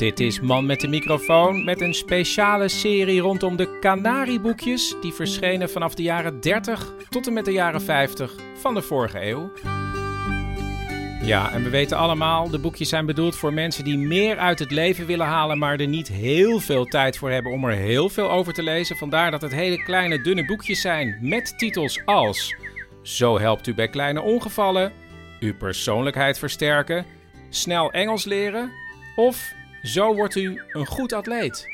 Dit is Man met de microfoon met een speciale serie rondom de Canarieboekjes die verschenen vanaf de jaren 30 tot en met de jaren 50 van de vorige eeuw. Ja, en we weten allemaal, de boekjes zijn bedoeld voor mensen die meer uit het leven willen halen, maar er niet heel veel tijd voor hebben om er heel veel over te lezen. Vandaar dat het hele kleine dunne boekjes zijn met titels als Zo helpt u bij kleine ongevallen, Uw persoonlijkheid versterken, Snel Engels leren of Zo wordt u een goed atleet.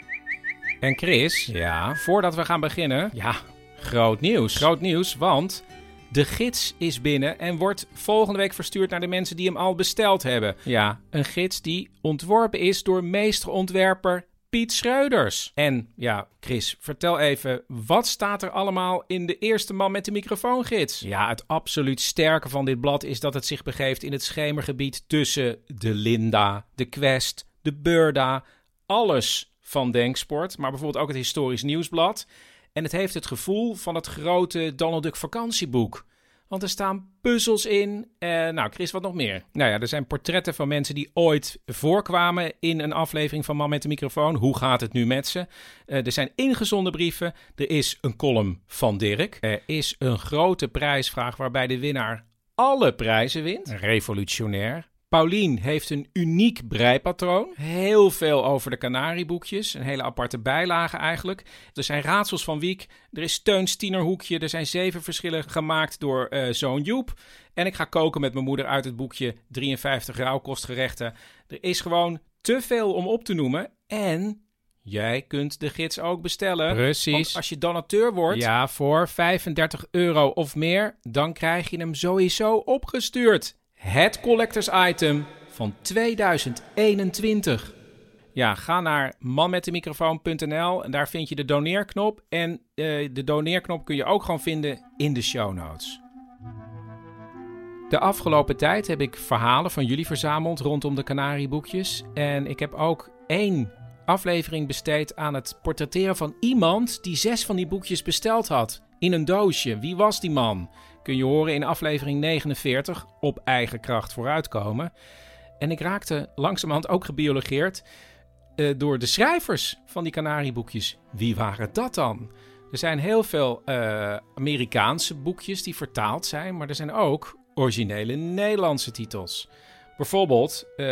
En Chris, ja, voordat we gaan beginnen, ja, groot nieuws. Groot nieuws, want de gids is binnen en wordt volgende week verstuurd naar de mensen die hem al besteld hebben. Ja, een gids die ontworpen is door meesterontwerper Piet Schreuders. En ja, Chris, vertel even, wat staat er allemaal in de eerste man met de microfoongids? Ja, het absoluut sterke van dit blad is dat het zich begeeft in het schemergebied tussen de Linda, de Quest, de Burda, alles van Denksport, maar bijvoorbeeld ook het Historisch Nieuwsblad. En het heeft het gevoel van het grote Donald Duck vakantieboek. Want er staan puzzels in. Nou, Chris, wat nog meer? Nou ja, er zijn portretten van mensen die ooit voorkwamen in een aflevering van Man met de microfoon. Hoe gaat het nu met ze? Eh, er zijn ingezonden brieven. Er is een column van Dirk. Er is een grote prijsvraag waarbij de winnaar alle prijzen wint. Revolutionair. Paulien heeft een uniek breipatroon. Heel veel over de Canarieboekjes. Een hele aparte bijlage eigenlijk. Er zijn raadsels van Wiek. Er is Teuns tienerhoekje. Er zijn zeven verschillen gemaakt door eh, zoon Joep. En ik ga koken met mijn moeder uit het boekje 53 rauwkostgerechten. Er is gewoon te veel om op te noemen. En Jij kunt de gids ook bestellen. Precies. Want als je donateur wordt, Ja, voor 35 euro of meer, dan krijg je hem sowieso opgestuurd. Het collectors item van 2021. Ja, ga naar manmetdemicrofoon.nl en daar vind je de doneerknop. En eh, de doneerknop kun je ook gewoon vinden in de show notes. De afgelopen tijd heb ik verhalen van jullie verzameld rondom de Canarieboekjes. En ik heb ook één aflevering besteed aan het portretteren van iemand die zes van die boekjes besteld had. In een doosje. Wie was die man? Kun je horen in aflevering 49 op eigen kracht vooruitkomen. En ik raakte langzamerhand ook gebiologeerd eh, door de schrijvers van die Canarieboekjes. Wie waren dat dan? Er zijn heel veel eh, Amerikaanse boekjes die vertaald zijn, maar er zijn ook originele Nederlandse titels. Bijvoorbeeld eh,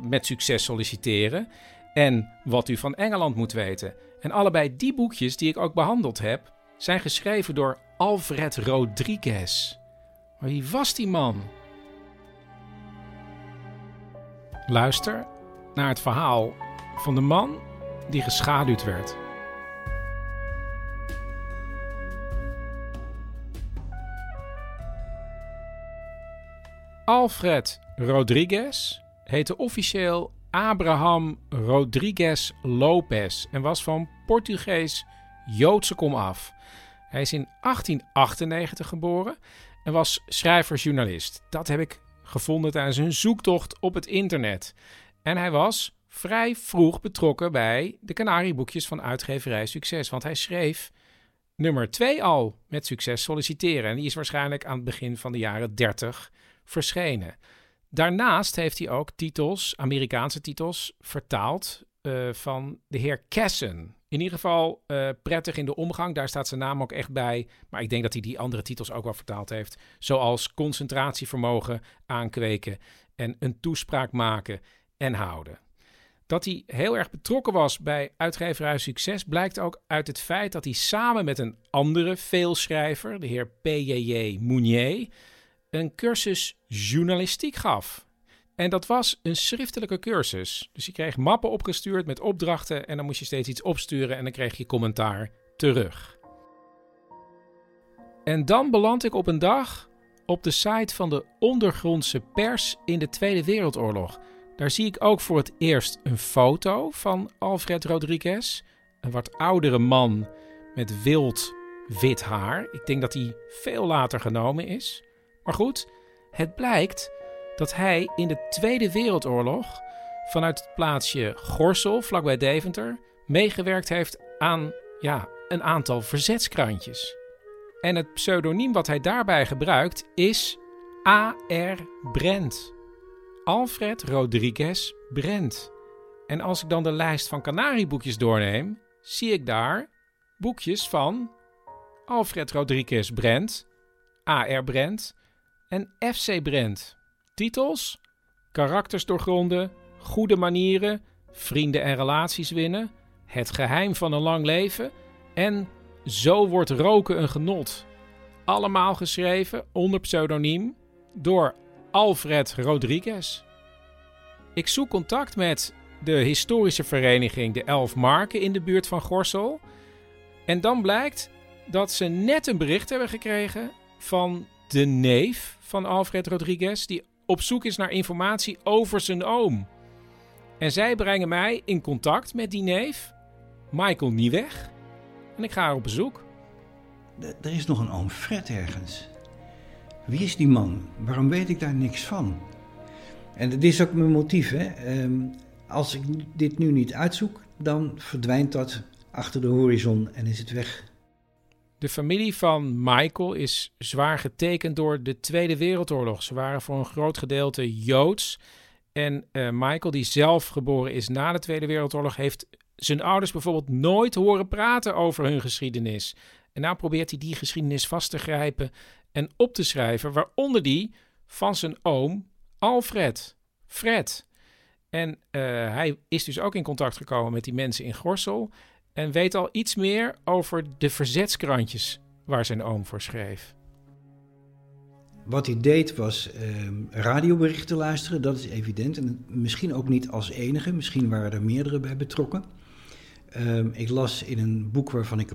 Met succes solliciteren en Wat u van Engeland moet weten. En allebei die boekjes die ik ook behandeld heb, zijn geschreven door Alfred Rodriguez. Maar wie was die man? Luister naar het verhaal van de man die geschaduwd werd. Alfred Rodriguez heette officieel Abraham Rodriguez Lopez en was van Portugees Joodse komaf. Hij is in 1898 geboren en was schrijver-journalist. Dat heb ik gevonden tijdens een zoektocht op het internet. En hij was vrij vroeg betrokken bij de Canarieboekjes van uitgeverij Succes. Want hij schreef nummer 2 al met Succes solliciteren. En die is waarschijnlijk aan het begin van de jaren 30 verschenen. Daarnaast heeft hij ook titels, Amerikaanse titels, vertaald eh, van de heer Kessen. In ieder geval eh, prettig in de omgang, daar staat zijn naam ook echt bij. Maar ik denk dat hij die andere titels ook wel vertaald heeft. Zoals concentratievermogen aankweken en een toespraak maken en houden. Dat hij heel erg betrokken was bij uitgeverij Succes blijkt ook uit het feit dat hij samen met een andere veelschrijver, de heer P.J.J. Mounier, een cursus journalistiek gaf. En dat was een schriftelijke cursus. Dus je kreeg mappen opgestuurd met opdrachten en dan moest je steeds iets opsturen en dan kreeg je commentaar terug. En dan beland ik op een dag op de site van de ondergrondse pers in de Tweede Wereldoorlog. Daar zie ik ook voor het eerst een foto van Alfred Rodriguez. Een wat oudere man met wild wit haar. Ik denk dat hij veel later genomen is. Maar goed, het blijkt dat hij in de Tweede Wereldoorlog vanuit het plaatsje Gorsel, vlakbij Deventer, meegewerkt heeft aan ja, een aantal verzetskrantjes. En het pseudoniem wat hij daarbij gebruikt is A.R. Brent. Alfred Rodriguez Brent. En als ik dan de lijst van Canarieboekjes doorneem, zie ik daar boekjes van Alfred Rodriguez Brent, A.R. Brent en F.C. Brent. Titels: Karakters doorgronden, Goede manieren, Vrienden en relaties winnen, Het geheim van een lang leven en Zo wordt roken een genot. Allemaal geschreven onder pseudoniem door Alfred Rodriguez. Ik zoek contact met de historische vereniging De Elf Marken in de buurt van Gorsel. En dan blijkt dat ze net een bericht hebben gekregen van de neef van Alfred Rodriguez, die op zoek is naar informatie over zijn oom. En zij brengen mij in contact met die neef, Michael Nieweg. En ik ga er op bezoek. Er is nog een oom Fred ergens. Wie is die man? Waarom weet ik daar niks van? En dit is ook mijn motief. Hè? Ehm, als ik dit nu niet uitzoek, dan verdwijnt dat achter de horizon en is het weg. De familie van Michael is zwaar getekend door de Tweede Wereldoorlog. Ze waren voor een groot gedeelte Joods. En uh, Michael, die zelf geboren is na de Tweede Wereldoorlog, heeft zijn ouders bijvoorbeeld nooit horen praten over hun geschiedenis. En nou probeert hij die geschiedenis vast te grijpen en op te schrijven, waaronder die van zijn oom Alfred, Fred. En uh, hij is dus ook in contact gekomen met die mensen in Gorsel en weet al iets meer over de verzetskrantjes waar zijn oom voor schreef. Wat hij deed was uh, radioberichten luisteren, dat is evident. En misschien ook niet als enige, misschien waren er meerdere bij betrokken. Uh, ik las in een boek waarvan ik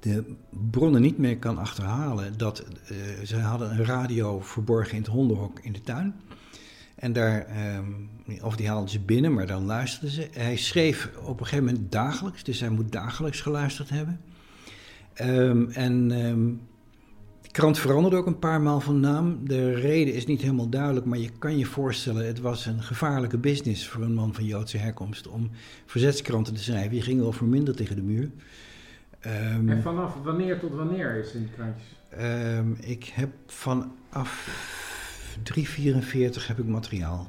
de bronnen niet meer kan achterhalen, dat uh, ze hadden een radio verborgen in het hondenhok in de tuin. En daar, um, of die haalden ze binnen, maar dan luisterden ze. Hij schreef op een gegeven moment dagelijks, dus hij moet dagelijks geluisterd hebben. Um, en um, de krant veranderde ook een paar maal van naam. De reden is niet helemaal duidelijk, maar je kan je voorstellen, het was een gevaarlijke business voor een man van Joodse herkomst om verzetskranten te schrijven. Je ging wel verminderd tegen de muur. En vanaf wanneer tot wanneer is in die krantjes? Ik heb vanaf 344 heb ik materiaal.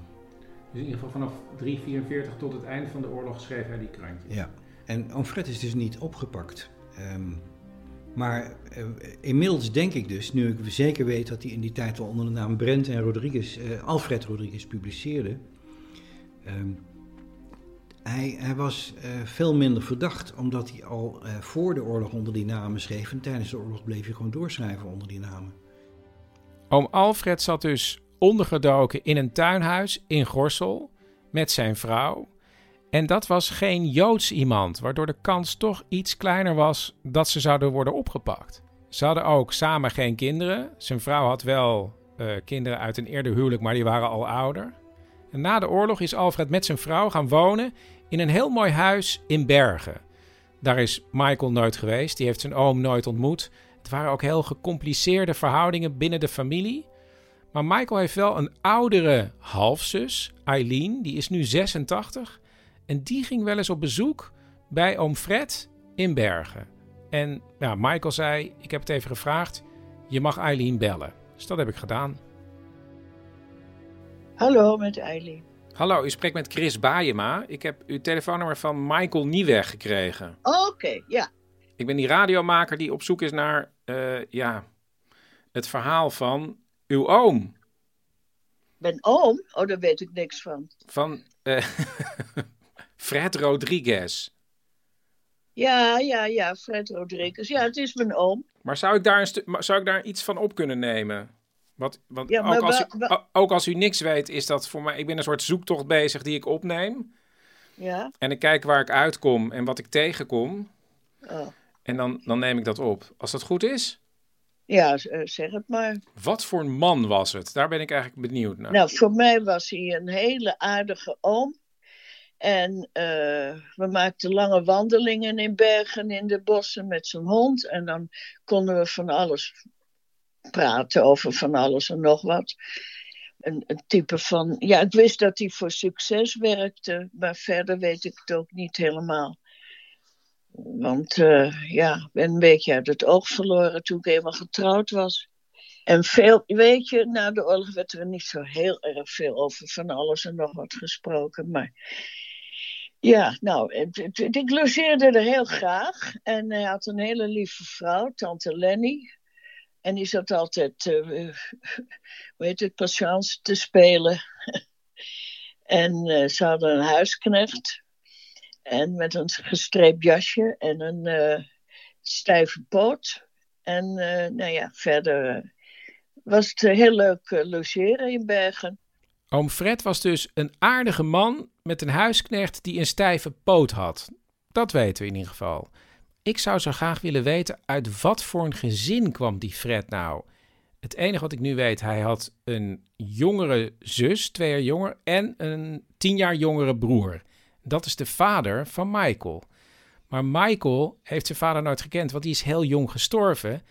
Dus in ieder geval vanaf 344 tot het einde van de oorlog schreef hij die krantjes? Ja, en Onfred is dus niet opgepakt. Um, maar uh, inmiddels denk ik dus, nu ik zeker weet dat hij in die tijd al onder de naam Brent en Rodriguez, uh, Alfred Rodriguez publiceerde. Um, hij, hij, was uh, veel minder verdacht, omdat hij al voor de oorlog onder die namen schreef. En tijdens de oorlog bleef hij gewoon doorschrijven onder die namen. Oom Alfred zat dus ondergedoken in een tuinhuis in Gorsel met zijn vrouw. En dat was geen Joods iemand, waardoor de kans toch iets kleiner was dat ze zouden worden opgepakt. Ze hadden ook samen geen kinderen. Zijn vrouw had wel uh, kinderen uit een eerder huwelijk, maar die waren al ouder. En na de oorlog is Alfred met zijn vrouw gaan wonen in een heel mooi huis in Bergen. Daar is Michael nooit geweest, die heeft zijn oom nooit ontmoet. Het waren ook heel gecompliceerde verhoudingen binnen de familie. Maar Michael heeft wel een oudere halfzus, Eileen, die is nu 86. En die ging wel eens op bezoek bij oom Fred in Bergen. En ja, Michael zei, ik heb het even gevraagd, je mag Eileen bellen. Dus dat heb ik gedaan. Hallo, met Eileen. Hallo, u spreekt met Chris Baayema. Ik heb uw telefoonnummer van Michael Nieweg gekregen. Oké, okay, ja. Ik ben die radiomaker die op zoek is naar uh, ja, het verhaal van uw oom. Ben oom? Oh, daar weet ik niks van. Van uh, Fred Rodriguez. Ja, ja, ja, Fred Rodriguez. Ja, het is mijn oom. Maar zou ik daar, een zou ik daar iets van op kunnen nemen? Wat, want ja, ook, als u, ook als u niks weet, is dat voor mij. Ik ben een soort zoektocht bezig die ik opneem. Ja. En ik kijk waar ik uitkom en wat ik tegenkom. Oh. En dan, dan neem ik dat op. Als dat goed is? Ja, eh, zeg het maar. Wat voor een man was het? Daar ben ik eigenlijk benieuwd naar. Nou, voor mij was hij een hele aardige oom. En eh, we maakten lange wandelingen in bergen, in de bossen met zijn hond. En dan konden we van alles praten over van alles en nog wat. Een, een type van. Ja, ik wist dat hij voor succes werkte, maar verder weet ik het ook niet helemaal. Want eh, ja, ik ben een beetje uit het oog verloren toen ik eenmaal getrouwd was. En veel, weet je, na de oorlog werd er niet zo heel erg veel over van alles en nog wat gesproken. Maar ja, nou, ik logeerde er heel graag. En hij had een hele lieve vrouw, tante Lenny. En die zat altijd, eh, hoe heet het, patience te spelen. en eh, ze hadden een huisknecht. En met een gestreept jasje en een eh, stijve poot. En eh, nou ja, verder eh, was het heel leuk logeren in Bergen. Oom Fred was dus een aardige man met een huisknecht die een stijve poot had. Dat weten we in ieder geval. Ik zou zo graag willen weten uit wat voor een gezin kwam die Fred nou. Het enige wat ik nu weet, hij had een jongere zus, twee jaar jonger, en een tien jaar jongere broer. Dat is de vader van Michael. Maar Michael heeft zijn vader nooit gekend, want die is heel jong gestorven.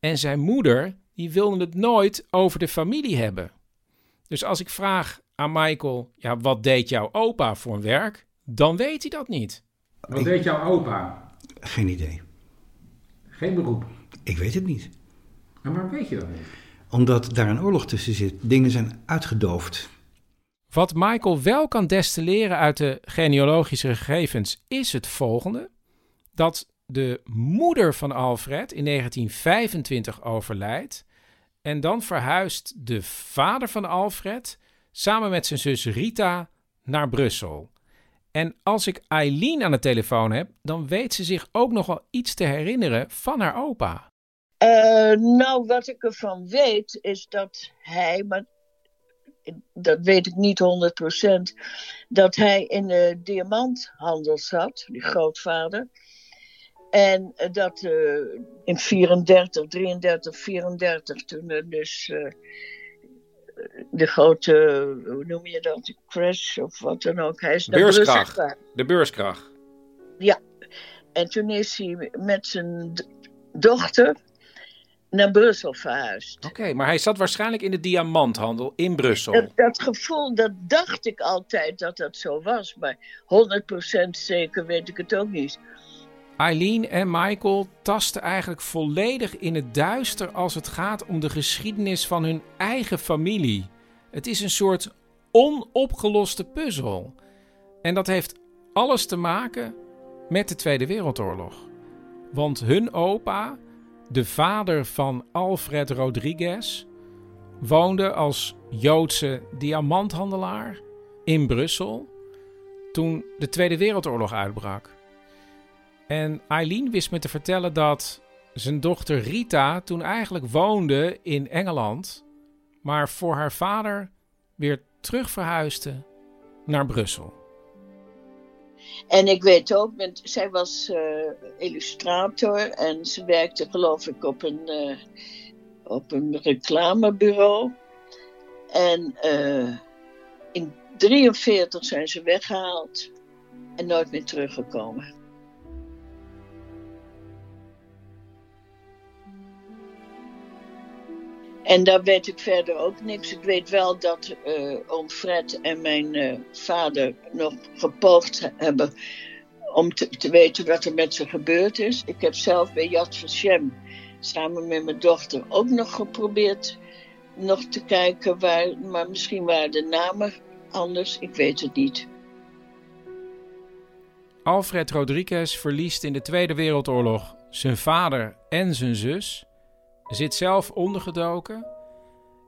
En zijn moeder, die wilde het nooit over de familie hebben. Dus als ik vraag aan Michael, ja, wat deed jouw opa voor een werk? Dan weet hij dat niet. Ik- deed jouw opa? Geen idee. Geen beroep. Ik weet het niet. Maar waarom weet je dat niet? Omdat daar een oorlog tussen zit. Dingen zijn uitgedoofd. Wat Michael wel kan destilleren uit de genealogische gegevens is het volgende: dat de moeder van Alfred in 1925 overlijdt. En dan verhuist de vader van Alfred samen met zijn zus Rita naar Brussel. En als ik Eileen aan de telefoon heb, dan weet ze zich ook nog wel iets te herinneren van haar opa. Eh, nou, wat ik ervan weet is dat hij, maar dat weet ik niet 100%, dat hij in de diamanthandel zat, die grootvader. En eh, dat eh, in 34, 33, 34, toen er dus eh, de grote, hoe noem je dat, crash of wat dan ook, hij is naar Brussel Beurskracht. De beurskracht. En toen is hij met zijn dochter naar Brussel verhuisd. Oké, maar hij zat waarschijnlijk in de diamanthandel in Brussel. Dat, dat gevoel, dat dacht ik altijd dat dat zo was. Maar 100% zeker weet ik het ook niet. Eileen en Michael tasten eigenlijk volledig in het duister als het gaat om de geschiedenis van hun eigen familie. Het is een soort onopgeloste puzzel. En dat heeft alles te maken met de Tweede Wereldoorlog. Want hun opa, de vader van Alfred Rodriguez, woonde als Joodse diamanthandelaar in Brussel toen de Tweede Wereldoorlog uitbrak. En Eileen wist me te vertellen dat zijn dochter Rita toen eigenlijk woonde in Engeland, maar voor haar vader weer terug verhuisde naar Brussel. En ik weet ook, zij was eh, illustrator en ze werkte geloof ik op een, eh, op een reclamebureau. En eh, in 43 zijn ze weggehaald en nooit meer teruggekomen. En daar weet ik verder ook niks. Ik weet wel dat eh oom Fred en mijn eh, vader nog gepoogd hebben om te, te weten wat er met ze gebeurd is. Ik heb zelf bij Yad Vashem samen met mijn dochter ook nog geprobeerd nog te kijken waar, maar misschien waren de namen anders. Ik weet het niet. Alfred Rodriguez verliest in de Tweede Wereldoorlog zijn vader en zijn zus, zit zelf ondergedoken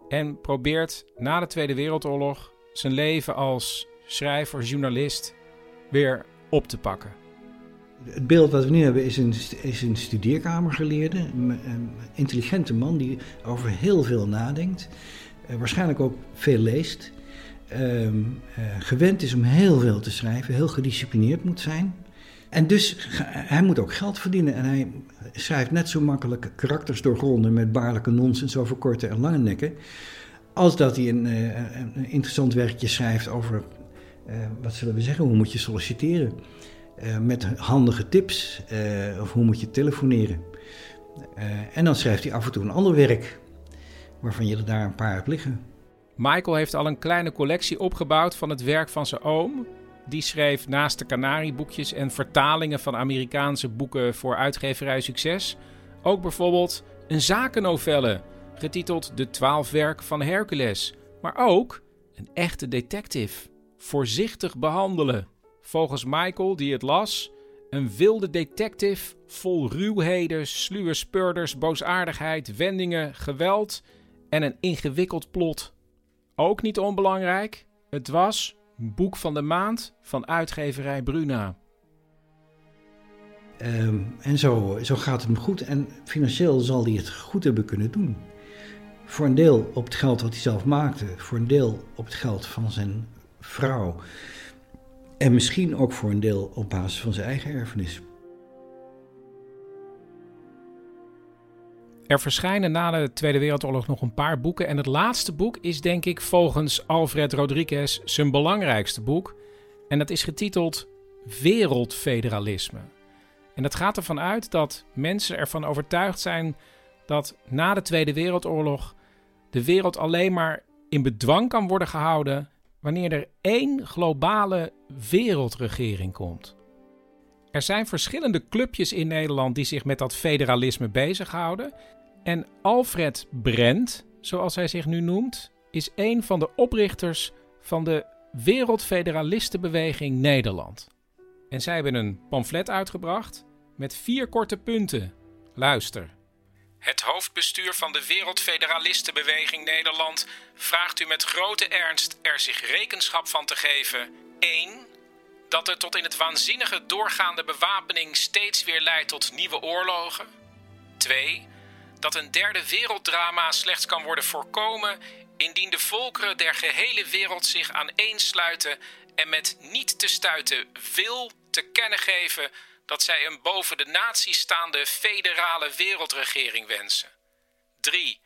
en probeert na de Tweede Wereldoorlog zijn leven als schrijver, journalist weer op te pakken. Het beeld wat we nu hebben is een, is een studeerkamergeleerde, een, een intelligente man die over heel veel nadenkt, eh, waarschijnlijk ook veel leest, eh, gewend is om heel veel te schrijven, heel gedisciplineerd moet zijn, En dus, hij moet ook geld verdienen. En hij schrijft net zo makkelijk karakters doorgronden met baarlijke nonsens over korte en lange nekken. Als dat hij een, eh, interessant werkje schrijft over, eh, wat zullen we zeggen, hoe moet je solliciteren? Eh, met handige tips, of hoe moet je telefoneren? En dan schrijft hij af en toe een ander werk, waarvan je er daar een paar hebt liggen. Michael heeft al een kleine collectie opgebouwd van het werk van zijn oom. Die schreef naast de Canarieboekjes en vertalingen van Amerikaanse boeken voor uitgeverij Succes ook bijvoorbeeld een zakennovelle getiteld De Twaalf Werk van Hercules. Maar ook een echte detective. Voorzichtig behandelen. Volgens Michael, die het las, een wilde detective vol ruwheden, sluwe speurders, boosaardigheid, wendingen, geweld en een ingewikkeld plot. Ook niet onbelangrijk, het was Boek van de Maand van uitgeverij Bruna. Ehm, en zo, zo gaat het hem goed. En financieel zal hij het goed hebben kunnen doen. Voor een deel op het geld wat hij zelf maakte. Voor een deel op het geld van zijn vrouw. En misschien ook voor een deel op basis van zijn eigen erfenis. Er verschijnen na de Tweede Wereldoorlog nog een paar boeken. En het laatste boek is denk ik volgens Alfred Rodriguez zijn belangrijkste boek. En dat is getiteld Wereldfederalisme. En dat gaat ervan uit dat mensen ervan overtuigd zijn dat na de Tweede Wereldoorlog de wereld alleen maar in bedwang kan worden gehouden wanneer er één globale wereldregering komt. Er zijn verschillende clubjes in Nederland die zich met dat federalisme bezighouden. En Alfred Brent, zoals hij zich nu noemt, is een van de oprichters van de Wereldfederalistenbeweging Nederland. En zij hebben een pamflet uitgebracht met vier korte punten. Luister. Het hoofdbestuur van de Wereldfederalistenbeweging Nederland vraagt u met grote ernst er zich rekenschap van te geven. 1 dat er tot in het waanzinnige doorgaande bewapening steeds weer leidt tot nieuwe oorlogen. 2. Dat een derde werelddrama slechts kan worden voorkomen indien de volkeren der gehele wereld zich aaneensluiten en met niet te stuiten wil te kennen geven dat zij een boven de natie staande federale wereldregering wensen. 3.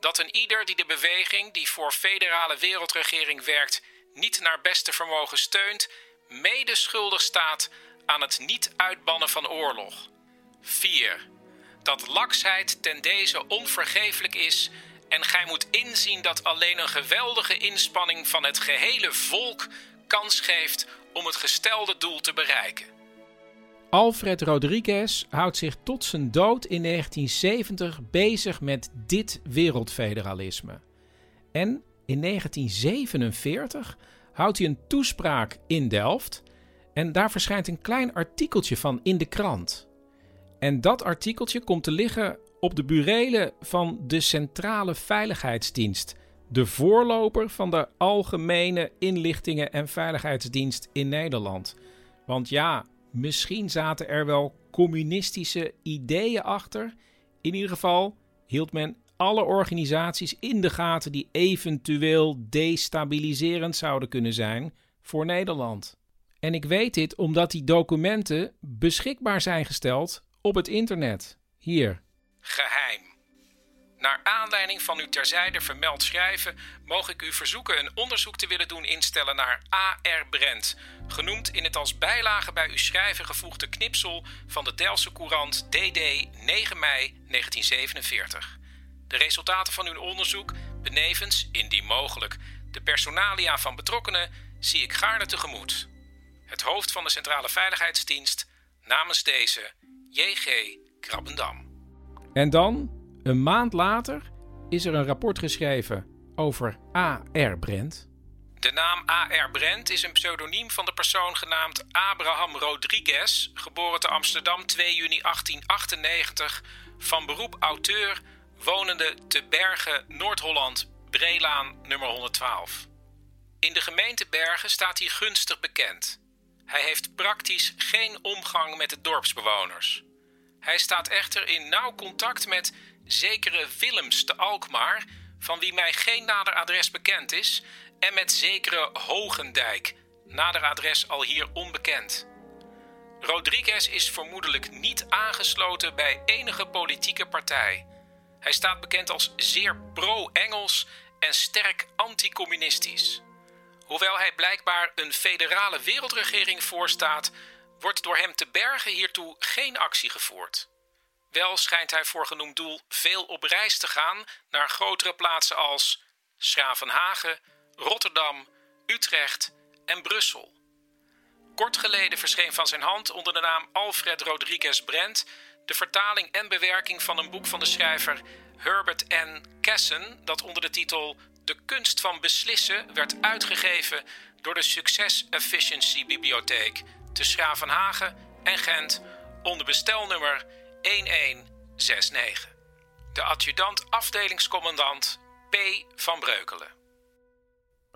Dat een ieder die de beweging die voor federale wereldregering werkt niet naar beste vermogen steunt, mede schuldig staat aan het niet uitbannen van oorlog. 4. Dat laksheid ten deze onvergeeflijk is en gij moet inzien dat alleen een geweldige inspanning van het gehele volk kans geeft om het gestelde doel te bereiken. Alfred Rodriguez houdt zich tot zijn dood in 1970 bezig met dit wereldfederalisme. En in 1947 houdt hij een toespraak in Delft en daar verschijnt een klein artikeltje van in de krant. En dat artikeltje komt te liggen op de burelen van de Centrale Veiligheidsdienst, de voorloper van de Algemene Inlichtingen en Veiligheidsdienst in Nederland. Want ja, misschien zaten er wel communistische ideeën achter. In ieder geval hield men alle organisaties in de gaten die eventueel destabiliserend zouden kunnen zijn voor Nederland. En ik weet dit omdat die documenten beschikbaar zijn gesteld op het internet. Hier. Geheim. Naar aanleiding van uw terzijde vermeld schrijven, mogen ik u verzoeken een onderzoek te willen doen instellen naar A.R. Brent, genoemd in het als bijlage bij uw schrijven gevoegde knipsel van de Delse Courant DD 9 mei 1947. De resultaten van uw onderzoek, benevens, indien mogelijk, de personalia van betrokkenen, zie ik gaarne tegemoet. Het hoofd van de Centrale Veiligheidsdienst, namens deze J.G. Krabbendam. En dan, een maand later, is er een rapport geschreven over A.R. Brent. De naam A.R. Brent is een pseudoniem van de persoon genaamd Abraham Rodriguez, geboren te Amsterdam 2 juni 1898, van beroep auteur, wonende te Bergen, Noord-Holland, Breelaan nummer 112. In de gemeente Bergen staat hij gunstig bekend. Hij heeft praktisch geen omgang met de dorpsbewoners. Hij staat echter in nauw contact met zekere Willems te Alkmaar, van wie mij geen nader adres bekend is, en met zekere Hogendijk, nader adres al hier onbekend. Rodriguez is vermoedelijk niet aangesloten bij enige politieke partij. Hij staat bekend als zeer pro-Engels en sterk anticommunistisch. Hoewel hij blijkbaar een federale wereldregering voorstaat, wordt door hem te bergen hiertoe geen actie gevoerd. Wel schijnt hij voor genoemd doel veel op reis te gaan naar grotere plaatsen als Schravenhagen, Rotterdam, Utrecht en Brussel. Kort geleden verscheen van zijn hand onder de naam Alfred Rodriguez Brent de vertaling en bewerking van een boek van de schrijver Herbert N. Kessen, dat onder de titel De kunst van beslissen werd uitgegeven door de Success Efficiency Bibliotheek te Schravenhagen en Gent onder bestelnummer 1169. De adjudant afdelingscommandant P. van Breukelen.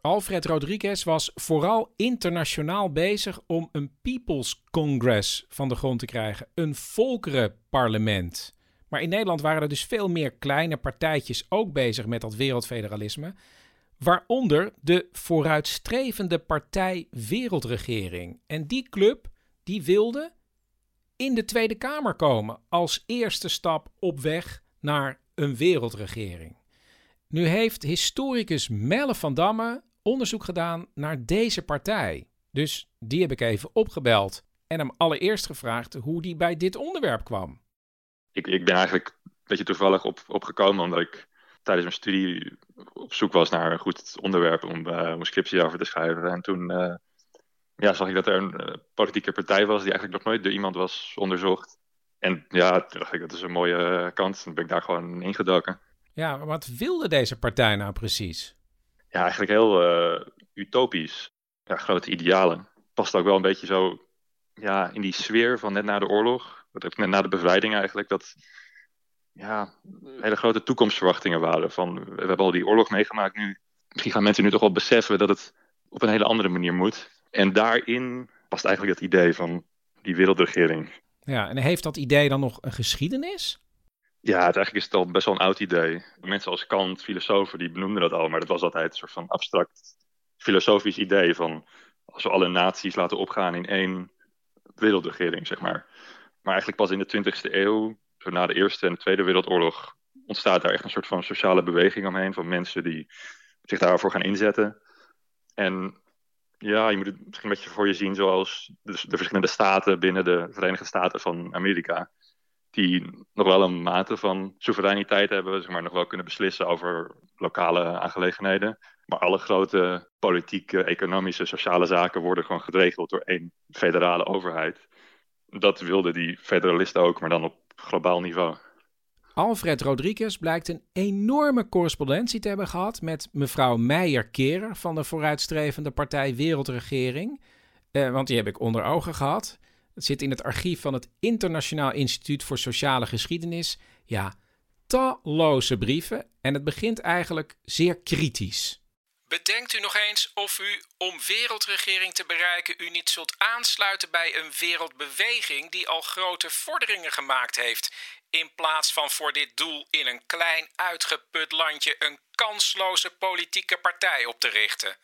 Alfred Rodriguez was vooral internationaal bezig om een People's Congress van de grond te krijgen, een volkerenparlement. Maar in Nederland waren er dus veel meer kleine partijtjes ook bezig met dat wereldfederalisme, waaronder de vooruitstrevende partij Wereldregering. En die club die wilde in de Tweede Kamer komen als eerste stap op weg naar een wereldregering. Nu heeft historicus Melle van Damme onderzoek gedaan naar deze partij. Dus die heb ik even opgebeld en hem allereerst gevraagd hoe die bij dit onderwerp kwam. Ik, ik ben eigenlijk een beetje toevallig op, opgekomen omdat ik tijdens mijn studie op zoek was naar een goed onderwerp om, uh, een scriptie over te schrijven. En toen uh, ja, zag ik dat er een uh, politieke partij was die eigenlijk nog nooit door iemand was onderzocht. En ja, toen dacht ik, dat is een mooie kans. Toen ben ik daar gewoon ingedoken. Ja, maar wat wilde deze partij nou precies? Ja, eigenlijk heel uh, utopisch. Ja, grote idealen. Past ook wel een beetje zo ja, in die sfeer van net na de oorlog. Net na de bevrijding eigenlijk. Dat ja, hele grote toekomstverwachtingen waren. Van, we hebben al die oorlog meegemaakt nu. Misschien gaan mensen nu toch wel beseffen dat het op een hele andere manier moet. En daarin past eigenlijk het idee van die wereldregering. Ja, en heeft dat idee dan nog een geschiedenis? Ja, het eigenlijk is het al best wel een oud idee. Mensen als Kant, filosofen, die benoemden dat al, maar dat was altijd een soort van abstract filosofisch idee van als we alle naties laten opgaan in één wereldregering, zeg maar. Maar eigenlijk pas in de 20e eeuw, zo na de Eerste en de Tweede Wereldoorlog, ontstaat daar echt een soort van sociale beweging omheen van mensen die zich daarvoor gaan inzetten. En ja, je moet het misschien een beetje voor je zien zoals de verschillende staten binnen de Verenigde Staten van Amerika die nog wel een mate van soevereiniteit hebben, zeg maar, nog wel kunnen beslissen over lokale aangelegenheden. Maar alle grote politieke, economische, sociale zaken worden gewoon geregeld door één federale overheid. Dat wilden die federalisten ook, maar dan op globaal niveau. Alfred Rodriguez blijkt een enorme correspondentie te hebben gehad met mevrouw Meijer-Kerer van de vooruitstrevende partij Wereldregering. Eh, want die heb ik onder ogen gehad. Het zit in het archief van het Internationaal Instituut voor Sociale Geschiedenis. Ja, talloze brieven en het begint eigenlijk zeer kritisch. Bedenkt u nog eens of u, om wereldregering te bereiken, u niet zult aansluiten bij een wereldbeweging die al grote vorderingen gemaakt heeft, in plaats van voor dit doel in een klein uitgeput landje een kansloze politieke partij op te richten.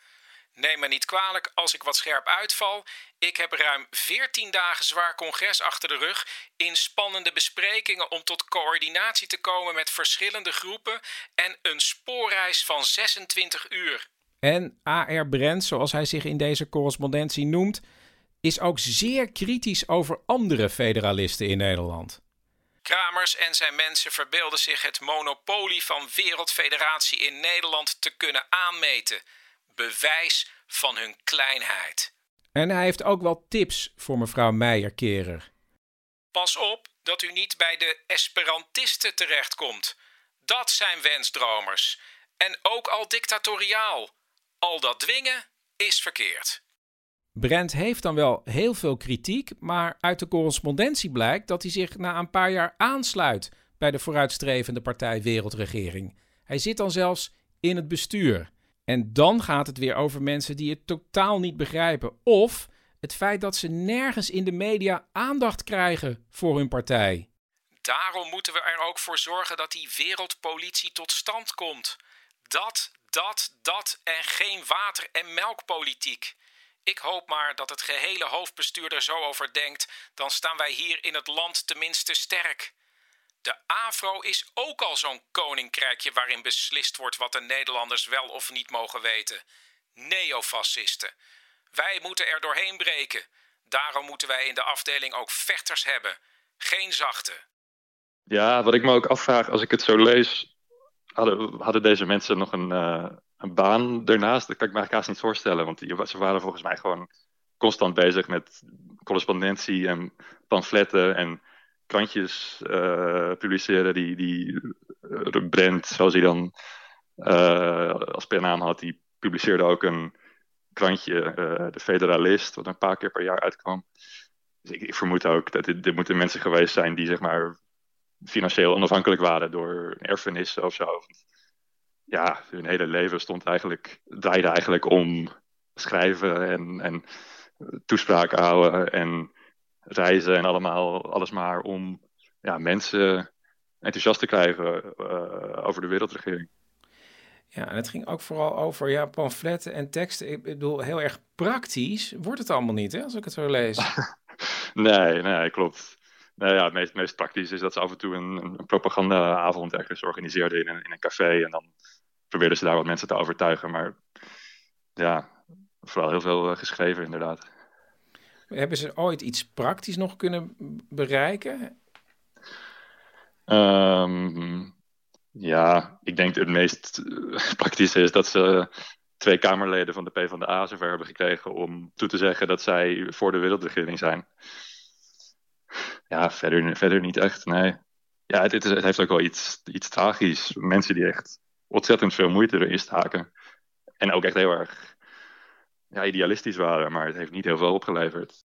Neem me niet kwalijk als ik wat scherp uitval. Ik heb ruim 14 dagen zwaar congres achter de rug. In spannende besprekingen om tot coördinatie te komen met verschillende groepen. En een spoorreis van 26 uur. En A.R. Brent, zoals hij zich in deze correspondentie noemt, is ook zeer kritisch over andere federalisten in Nederland. Kramers en zijn mensen verbeelden zich het monopolie van Wereldfederatie in Nederland te kunnen aanmeten bewijs van hun kleinheid. En hij heeft ook wel tips voor mevrouw Meijer-Kerer. Pas op dat u niet bij de Esperantisten terechtkomt. Dat zijn wensdromers. En ook al dictatoriaal. Al dat dwingen is verkeerd. Brent heeft dan wel heel veel kritiek, maar uit de correspondentie blijkt dat hij zich na een paar jaar aansluit bij de vooruitstrevende partij Wereldregering. Hij zit dan zelfs in het bestuur. En dan gaat het weer over mensen die het totaal niet begrijpen. Of het feit dat ze nergens in de media aandacht krijgen voor hun partij. Daarom moeten we er ook voor zorgen dat die wereldpolitie tot stand komt. Dat, dat, dat en geen water- en melkpolitiek. Ik hoop maar dat het gehele hoofdbestuur er zo over denkt, dan staan wij hier in het land tenminste sterk. De AVRO is ook al zo'n koninkrijkje waarin beslist wordt wat de Nederlanders wel of niet mogen weten. Neofascisten. Wij moeten er doorheen breken. Daarom moeten wij in de afdeling ook vechters hebben, geen zachte. Ja, wat ik me ook afvraag als ik het zo lees, hadden, hadden deze mensen nog een, uh, een baan ernaast? Dat kan ik me haast niet voorstellen, want die, ze waren volgens mij gewoon constant bezig met correspondentie en pamfletten en krantjes uh, publiceren. Die, die uh, Brent, zoals hij dan als per naam had, die publiceerde ook een krantje, De Federalist, wat een paar keer per jaar uitkwam. Dus ik, vermoed ook dat dit, dit moeten mensen geweest zijn die zeg maar financieel onafhankelijk waren door erfenissen of zo. Ja, hun hele leven stond eigenlijk, draaide eigenlijk om schrijven en, en toespraken houden en reizen en allemaal, alles maar om ja, mensen enthousiast te krijgen uh, over de wereldregering. Ja, en het ging ook vooral over ja, pamfletten en teksten. Ik bedoel, heel erg praktisch wordt het allemaal niet, hè, als ik het zo lees. nee, nee, klopt. Nou ja, het meest, meest praktisch is dat ze af en toe een, een propagandaavond ergens organiseerden in een, in een café. En dan probeerden ze daar wat mensen te overtuigen. Maar ja, vooral heel veel geschreven inderdaad. Hebben ze ooit iets praktisch nog kunnen bereiken? Um, ja, ik denk het meest praktische is dat ze twee Kamerleden van de PvdA zover hebben gekregen om toe te zeggen dat zij voor de wereldregering zijn. Ja, verder, verder niet echt, nee. Ja, het, het, heeft ook wel iets, iets tragisch. Mensen die echt ontzettend veel moeite erin staken. En ook echt heel erg ja, idealistisch waren, maar het heeft niet heel veel opgeleverd.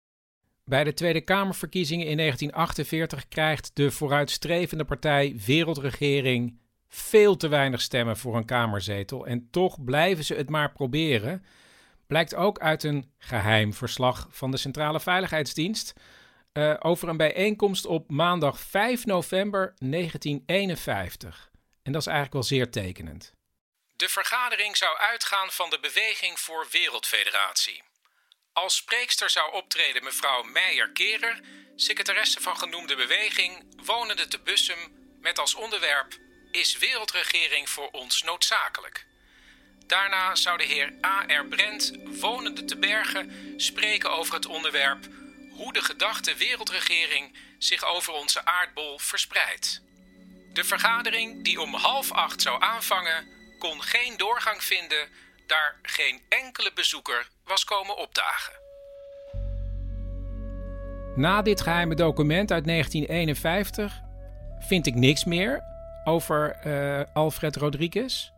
Bij de Tweede Kamerverkiezingen in 1948 krijgt de vooruitstrevende partij Wereldregering veel te weinig stemmen voor een Kamerzetel. En toch blijven ze het maar proberen. Blijkt ook uit een geheim verslag van de Centrale Veiligheidsdienst. Uh, over een bijeenkomst op maandag 5 november 1951. En dat is eigenlijk wel zeer tekenend. De vergadering zou uitgaan van de Beweging voor Wereldfederatie. Als spreekster zou optreden mevrouw Meijer-Kerer, secretaresse van genoemde beweging, wonende te Bussum, met als onderwerp Is wereldregering voor ons noodzakelijk? Daarna zou de heer A.R. Brent, wonende te Bergen, spreken over het onderwerp hoe de gedachte wereldregering zich over onze aardbol verspreidt. De vergadering, die om half acht zou aanvangen, kon geen doorgang vinden, daar geen enkele bezoeker was komen opdagen. Na dit geheime document uit 1951 vind ik niks meer over uh, Alfred Rodriguez.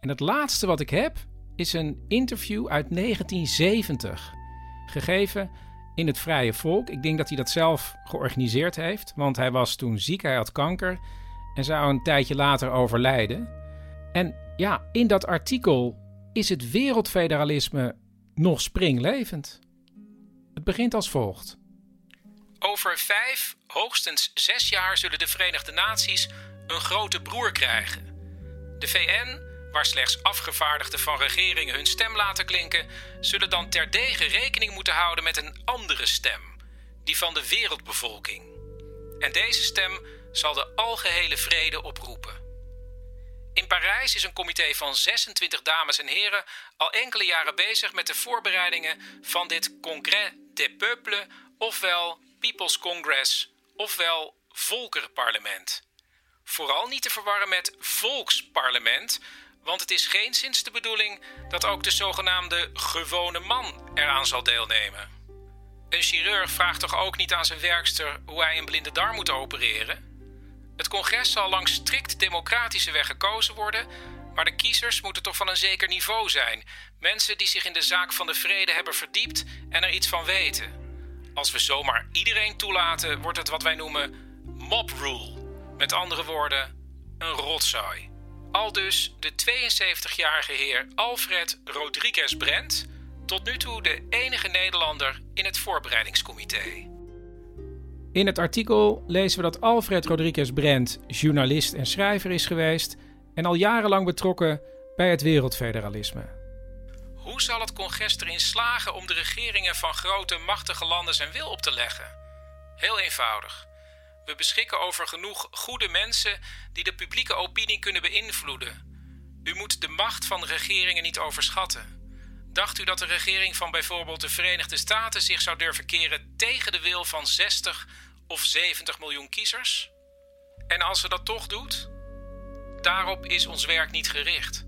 En het laatste wat ik heb is een interview uit 1970, gegeven in het Vrije Volk. Ik denk dat hij dat zelf georganiseerd heeft, want hij was toen ziek, hij had kanker en zou een tijdje later overlijden. En ja, in dat artikel is het wereldfederalisme nog springlevend. Het begint als volgt. Over vijf, hoogstens zes jaar zullen de Verenigde Naties een grote broer krijgen. De VN waar slechts afgevaardigden van regeringen hun stem laten klinken, zullen dan terdege rekening moeten houden met een andere stem, die van de wereldbevolking. En deze stem zal de algehele vrede oproepen. In Parijs is een comité van 26 dames en heren al enkele jaren bezig met de voorbereidingen van dit Congrès des Peuples, ofwel People's Congress, ofwel Volkerenparlement. Vooral niet te verwarren met Volksparlement, want het is geen sinds de bedoeling dat ook de zogenaamde gewone man eraan zal deelnemen. Een chirurg vraagt toch ook niet aan zijn werkster hoe hij een blinde darm moet opereren? Het congres zal langs strikt democratische weg gekozen worden, maar de kiezers moeten toch van een zeker niveau zijn. Mensen die zich in de zaak van de vrede hebben verdiept en er iets van weten. Als we zomaar iedereen toelaten, wordt het wat wij noemen mob rule. Met andere woorden, een rotzooi. Al dus de 72-jarige heer Alfred Rodriguez Brent, tot nu toe de enige Nederlander in het voorbereidingscomité. In het artikel lezen we dat Alfred Rodriguez Brent journalist en schrijver is geweest en al jarenlang betrokken bij het wereldfederalisme. Hoe zal het congres erin slagen om de regeringen van grote, machtige landen zijn wil op te leggen? Heel eenvoudig. We beschikken over genoeg goede mensen die de publieke opinie kunnen beïnvloeden. U moet de macht van regeringen niet overschatten. Dacht u dat de regering van bijvoorbeeld de Verenigde Staten zich zou durven keren tegen de wil van 60 of 70 miljoen kiezers? En als ze dat toch doet? Daarop is ons werk niet gericht.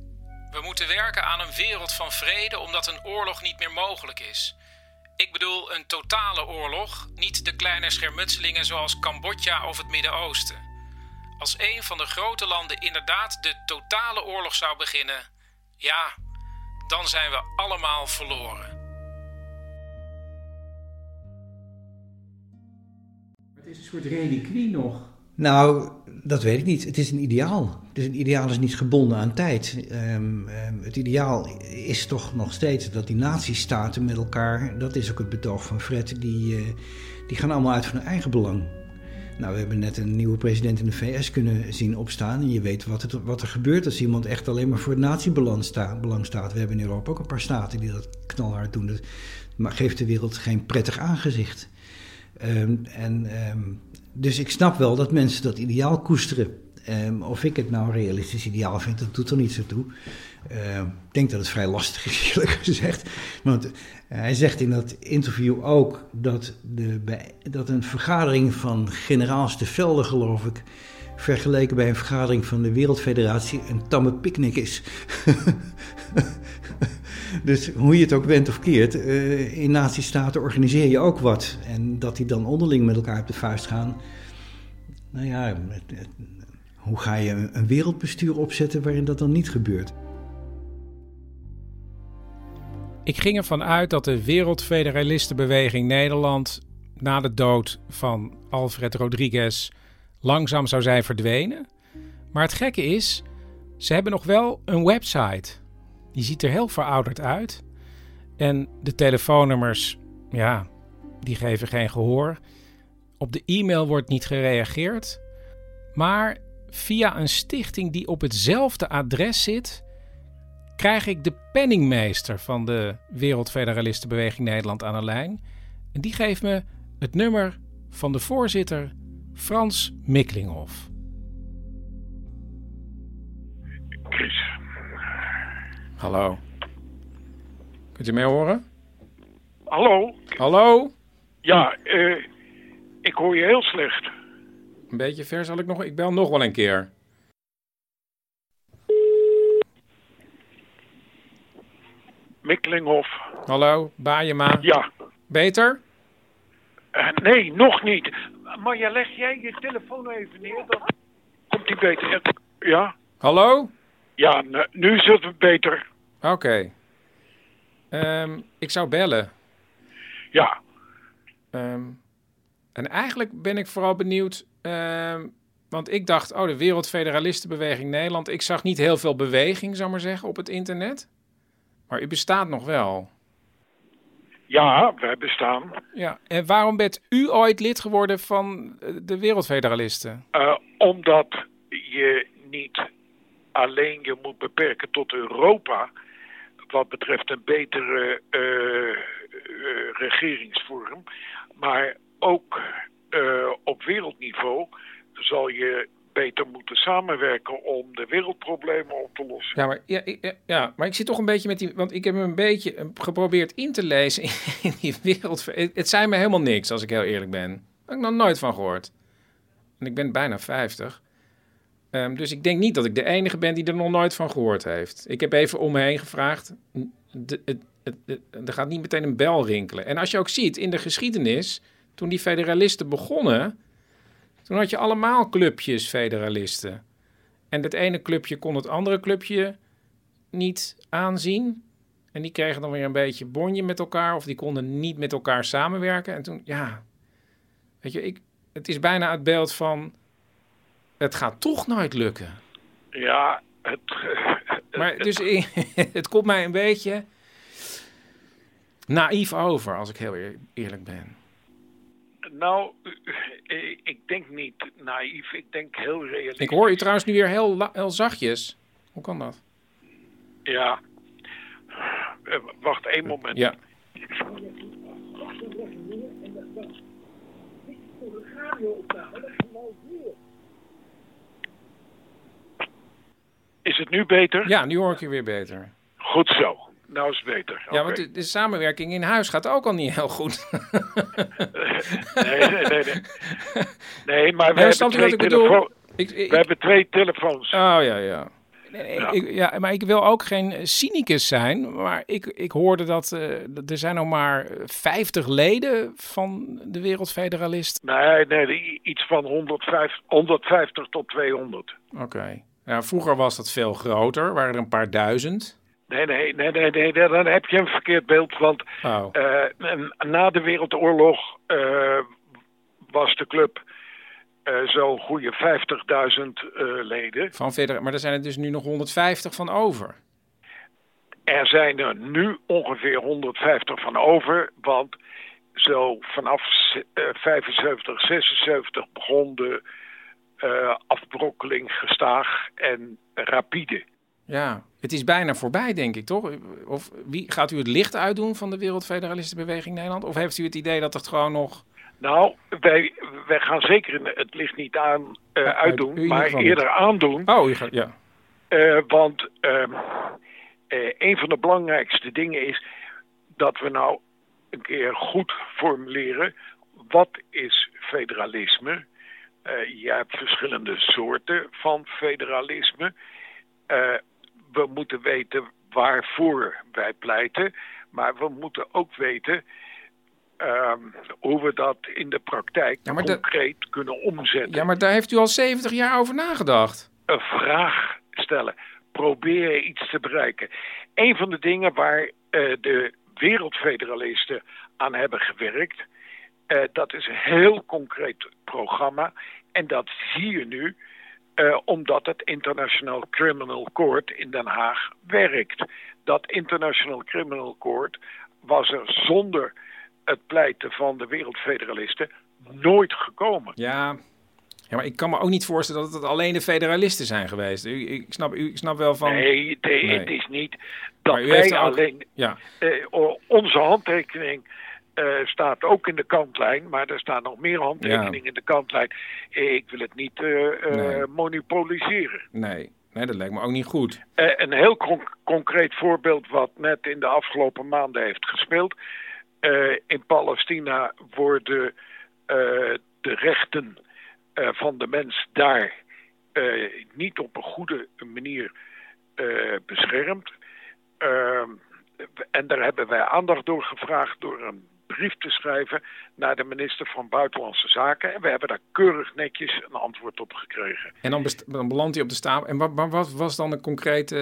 We moeten werken aan een wereld van vrede omdat een oorlog niet meer mogelijk is. Ik bedoel een totale oorlog, niet de kleine schermutselingen zoals Cambodja of het Midden-Oosten. Als een van de grote landen inderdaad de totale oorlog zou beginnen, ja, dan zijn we allemaal verloren. Het is een soort reliquie nog. Nou, dat weet ik niet. Het is een ideaal. Dus een ideaal is niet gebonden aan tijd. Um, um, het ideaal is toch nog steeds dat die natiestaten met elkaar, dat is ook het betoog van Fred, die, uh, die gaan allemaal uit van hun eigen belang. Nou, we hebben net een nieuwe president in de VS kunnen zien opstaan. En je weet wat, het, wat er gebeurt als iemand echt alleen maar voor het natiebelang staat, belang staat. We hebben in Europa ook een paar staten die dat knalhard doen. Dat geeft de wereld geen prettig aangezicht. Um, en, dus ik snap wel dat mensen dat ideaal koesteren. Um, of ik het nou realistisch ideaal vind, dat doet er niet zo toe. Uh, ik denk dat het vrij lastig is, eerlijk gezegd. Want uh, hij zegt in dat interview ook dat, de, dat een vergadering van generaals te velden, geloof ik, vergeleken bij een vergadering van de Wereldfederatie een tamme picknick is. dus hoe je het ook bent of keert, uh, in nazistaten organiseer je ook wat. En dat die dan onderling met elkaar op de vuist gaan. Nou ja, hoe ga je een wereldbestuur opzetten waarin dat dan niet gebeurt? Ik ging ervan uit dat de Wereldfederalistenbeweging Nederland na de dood van Alfred Rodriguez langzaam zou zijn verdwenen. Maar het gekke is, ze hebben nog wel een website. Die ziet er heel verouderd uit. En de telefoonnummers, ja, die geven geen gehoor. Op de e-mail wordt niet gereageerd. Maar via een stichting die op hetzelfde adres zit, krijg ik de penningmeester van de Wereldfederalistenbeweging Nederland aan de lijn. En die geeft me het nummer van de voorzitter Frans Mikkelinghoff. Chris. Hallo. Kunt u mij horen? Hallo? Hallo? Ja, uh, ik hoor je heel slecht. Een beetje ver zal ik nog... Ik bel nog wel een keer. Mikkelinghof. Hallo, Baaiema. Ja. Beter? Uh, nee, nog niet. Maar ja, leg jij je telefoon even neer, dan komt die beter. Ja? Hallo? Ja, nu is het beter. Oké. Okay. Um, ik zou bellen. Ja. Um, en eigenlijk ben ik vooral benieuwd, uh, want ik dacht, oh, de Wereldfederalistenbeweging Nederland. Ik zag niet heel veel beweging, zou maar zeggen, op het internet. Maar u bestaat nog wel. Ja, wij bestaan. Ja, en waarom bent u ooit lid geworden van de Wereldfederalisten? Uh, omdat je niet alleen je moet beperken tot Europa, wat betreft een betere uh, uh, regeringsvorm, maar ook uh, op wereldniveau zal je beter moeten samenwerken om de wereldproblemen op te lossen. Ja, maar, ja, maar ik zit toch een beetje met die... Want ik heb hem een beetje geprobeerd in te lezen in die wereld. Het, zei me helemaal niks, als ik heel eerlijk ben. Daar heb ik nog nooit van gehoord. En ik ben bijna 50. Um, dus ik denk niet dat ik de enige ben die er nog nooit van gehoord heeft. Ik heb even om me heen gevraagd. De, er gaat niet meteen een bel rinkelen. En als je ook ziet, in de geschiedenis toen die federalisten begonnen, toen had je allemaal clubjes federalisten. En het ene clubje kon het andere clubje niet aanzien. En die kregen dan weer een beetje bonje met elkaar, of die konden niet met elkaar samenwerken. En toen, ja, weet je, ik, het is bijna het beeld van, het gaat toch nooit lukken. Ja, het... Maar dus het komt mij een beetje naïef over, als ik heel eerlijk ben. Nou, ik denk niet naïef. Ik denk heel realistisch. Ik hoor je trouwens nu weer heel, heel zachtjes. Hoe kan dat? Ja. Eh, wacht één moment. Ja. Is het nu beter? Ja, nu hoor ik je weer beter. Goed zo. Nou is het beter. Ja, want de, de samenwerking in huis gaat ook al niet heel goed. Nee, nee, nee. Nee, nee maar we, hebben twee ik we hebben twee telefoons. Oh ja, ja. Nee, nee, Ja. Ik, ja, maar ik wil ook geen cynicus zijn. Maar ik, ik hoorde dat eh, er zijn nog maar 50 leden van de Wereldfederalist. Nee, nee, iets van 150, 150 tot 200. Oké. Ja, vroeger was dat veel groter, waren er een paar duizend. Nee, nee, nee, nee, nee, dan heb je een verkeerd beeld. Want Oh. eh, na de Wereldoorlog eh, was de club eh, zo'n goede 50.000 eh, leden. Van federa- maar er zijn er dus nu nog 150 van over. Er zijn er nu ongeveer 150 van over, want zo vanaf eh, 75, 76 begon de afbrokkeling gestaag en rapide. Ja, het is bijna voorbij, denk ik, toch? Of wie, gaat u het licht uitdoen van de Wereldfederalistenbeweging Nederland? Of heeft u het idee dat het gewoon nog... Nou, wij, wij gaan zeker het licht niet aan eh, uit- uitdoen, u maar eerder aandoen. Oh, u gaat, ja. Eh, want ehm, eh, een van de belangrijkste dingen is dat we nou een keer goed formuleren. Wat is federalisme? Je hebt verschillende soorten van federalisme. We moeten weten waarvoor wij pleiten. Maar we moeten ook weten ehm, hoe we dat in de praktijk Ja, concreet kunnen omzetten Ja, maar daar heeft u al 70 jaar over nagedacht. een vraag stellen. Proberen iets te bereiken. Een van de dingen waar eh, de wereldfederalisten aan hebben gewerkt, eh, dat is een heel concreet programma. En dat zie je nu eh, omdat het International Criminal Court in Den Haag werkt. Dat International Criminal Court was er zonder het pleiten van de wereldfederalisten nooit gekomen. Ja. ja, maar ik kan me ook niet voorstellen dat het alleen de federalisten zijn geweest. U, ik, snap, u, ik snap wel van... Nee, nee, Nee. het is niet dat wij ook- alleen. Ja, eh, onze handtekening eh, staat ook in de kantlijn, maar er staan nog meer handtekeningen in de kantlijn. Ik wil het niet eh, Nee. monopoliseren. nee. Nee, dat lijkt me ook niet goed. Een heel con- concreet voorbeeld wat net in de afgelopen maanden heeft gespeeld. In Palestina worden de rechten van de mens daar niet op een goede manier beschermd. Ehm, en daar hebben wij aandacht door gevraagd door een brief te schrijven naar de minister van Buitenlandse Zaken. En we hebben daar keurig netjes een antwoord op gekregen. En dan, dan belandt hij op de stapel. En wat, wat, was dan de concrete...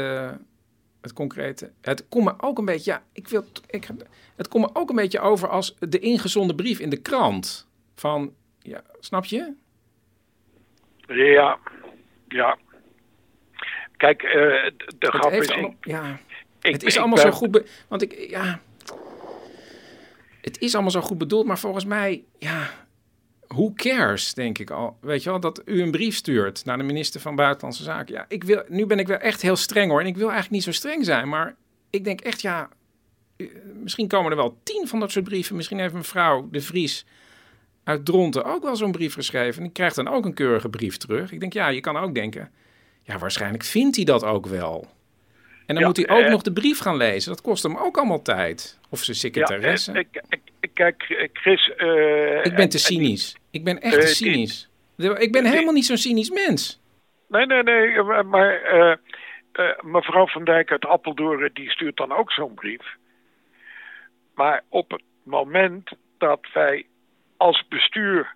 Het concrete... Het komt me ook een beetje... Ja, ik wil... Ik, het komt me ook een beetje over als de ingezonden brief in de krant. Van... Ja, snap je? Ja, ja. Kijk, eh, de Het grap is... ja, ik- het is allemaal ben- zo goed... be- want ik... Ja... Het is allemaal zo goed bedoeld, maar volgens mij... Ja... Who cares, denk ik al. Weet je wel, dat u een brief stuurt naar de minister van Buitenlandse Zaken. Ja, ik wil, nu ben ik wel echt heel streng hoor. En ik wil eigenlijk niet zo streng zijn. Maar ik denk echt, ja... Misschien komen er wel tien van dat soort brieven. Misschien heeft mevrouw De Vries uit Dronten ook wel zo'n brief geschreven. En die krijgt dan ook een keurige brief terug. Ik denk, ja, je kan ook denken... Ja, waarschijnlijk vindt hij dat ook wel. En dan Ja, moet hij ook eh, nog de brief gaan lezen. Dat kost hem ook allemaal tijd. Of zijn secretaresse. Ja, eh, kijk, Chris... eh, ik ben en- te cynisch. Ik ben echt te cynisch. Ik ben helemaal niet zo'n cynisch mens. Nee, nee, nee, maar- mevrouw van Dijk uit Appeldoorn, die stuurt dan ook zo'n brief. Maar op het moment dat wij als bestuur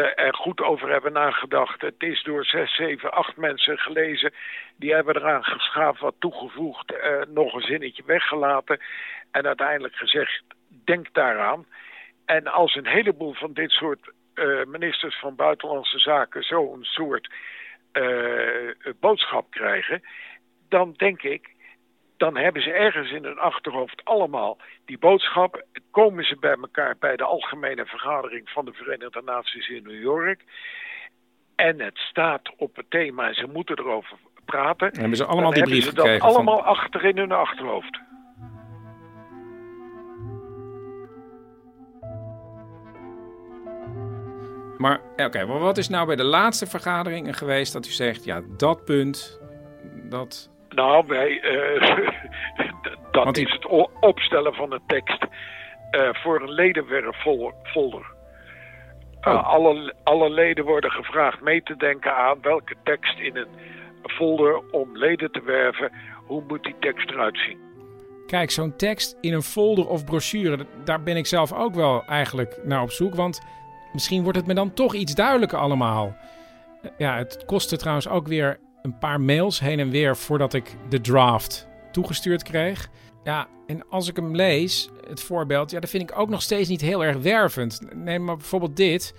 er goed over hebben nagedacht. Het is door zes, zeven, acht mensen gelezen. Die hebben eraan geschaafd, wat toegevoegd, eh, nog een zinnetje weggelaten. En uiteindelijk gezegd, denk daaraan. En als een heleboel van dit soort eh, ministers van Buitenlandse Zaken zo'n soort eh, boodschap krijgen, dan denk ik, dan hebben ze ergens in hun achterhoofd allemaal die boodschap. Komen ze bij elkaar bij de algemene vergadering van de Verenigde Naties in New York. En het staat op het thema en ze moeten erover praten. Dan hebben ze allemaal die brief gekregen. Hebben ze dat allemaal achter in hun achterhoofd. Maar eh, oké, maar wat is nou bij de laatste vergaderingen geweest dat u zegt, ja, dat punt, dat nou, wij, eh, dat Want is het opstellen van de tekst eh, voor een ledenwerffolder. Eh, Oh. alle, alle leden worden gevraagd mee te denken aan welke tekst in een folder om leden te werven, hoe moet die tekst eruit zien? Kijk, zo'n tekst in een folder of brochure, daar ben ik zelf ook wel eigenlijk naar op zoek. Want misschien wordt het me dan toch iets duidelijker allemaal. Ja, het kostte trouwens ook weer een paar mails heen en weer voordat ik de draft toegestuurd kreeg. Ja, en als ik hem lees, het voorbeeld, ja, dat vind ik ook nog steeds niet heel erg wervend. Neem maar bijvoorbeeld dit.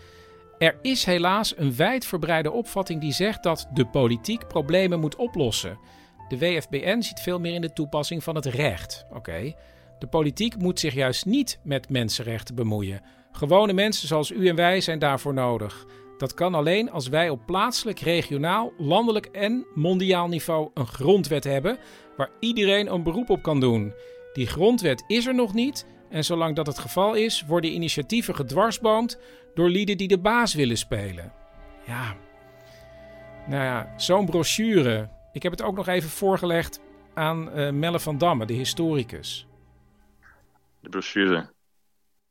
Er is helaas een wijdverbreide opvatting die zegt dat de politiek problemen moet oplossen. De WFBN ziet veel meer in de toepassing van het recht. Oké. De politiek moet zich juist niet met mensenrechten bemoeien. Gewone mensen zoals u en wij zijn daarvoor nodig. Dat kan alleen als wij op plaatselijk, regionaal, landelijk en mondiaal niveau een grondwet hebben waar iedereen een beroep op kan doen. Die grondwet is er nog niet en zolang dat het geval is, worden initiatieven gedwarsboomd door lieden die de baas willen spelen. Ja, nou ja, zo'n brochure. Ik heb het ook nog even voorgelegd aan eh, Melle van Damme, de historicus. De brochure.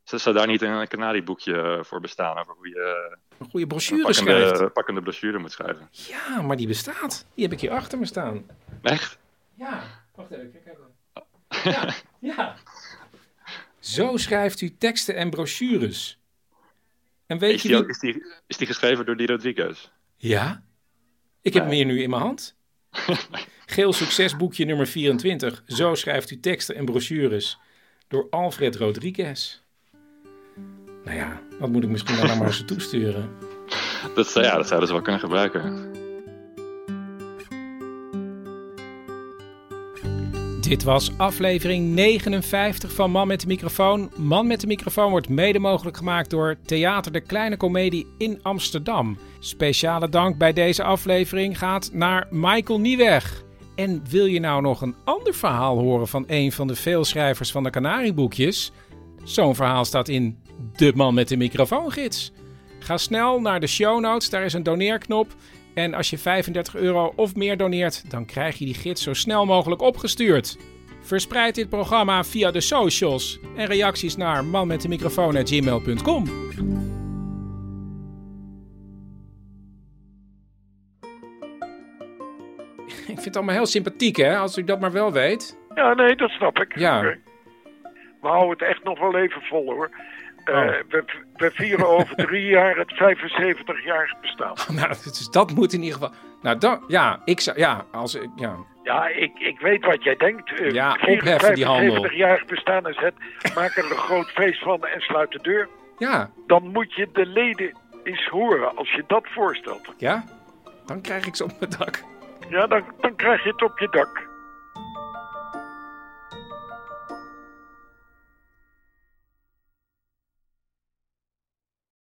Zou daar niet een kanarieboekje eh, voor bestaan over hoe je Een goede brochure een schrijft. pakkende, pakkende brochure moet schrijven? Ja, maar die bestaat. Die heb ik hier achter me staan. Echt? Ja, wacht even. Kijk even. Ja, ja. Zo schrijft u teksten en brochures. En weet Is je die, ook- is, die, is die geschreven door die Rodriguez? Ja? Ik heb hem hier nu in mijn hand. Geel succesboekje nummer 24. Zo schrijft u teksten en brochures. Door Alfred Rodriguez. Nou ja, dat moet ik misschien dan maar eens toesturen. Dat, ja, dat zouden ze wel kunnen gebruiken. Dit was aflevering 59 van Man met de Microfoon. Man met de Microfoon wordt mede mogelijk gemaakt door Theater de Kleine Comedie in Amsterdam. Speciale dank bij deze aflevering gaat naar Michael Nieweg. En wil je nou nog een ander verhaal horen van een van de veelschrijvers van de Canarieboekjes? Zo'n verhaal staat in De Man met de Microfoongids. Ga snel naar de show notes, daar is een doneerknop. En als je 35 euro of meer doneert, dan krijg je die gids zo snel mogelijk opgestuurd. Verspreid dit programma via de socials en reacties naar manmetdemicrofoon.gmail.com. Ik vind het allemaal heel sympathiek, hè, als u dat maar wel weet. Ja, nee, dat snap ik. Ja. We houden het echt nog wel even vol hoor. Eh, Oh. we, we vieren over drie jaar het 75-jarig bestaan. Nou, dus dat moet in ieder geval. Nou, dan, ja, ik zou, ja, als ik, ja. Ja, ik, ik weet wat jij denkt. Eh, Ja, opheffen die handel. 75-jarig bestaan is het. Maak er een groot feest van en sluit de deur. Ja, Dan moet je de leden eens horen als je dat voorstelt. ja, dan krijg ik ze op mijn dak. Ja, dan, dan krijg je het op je dak.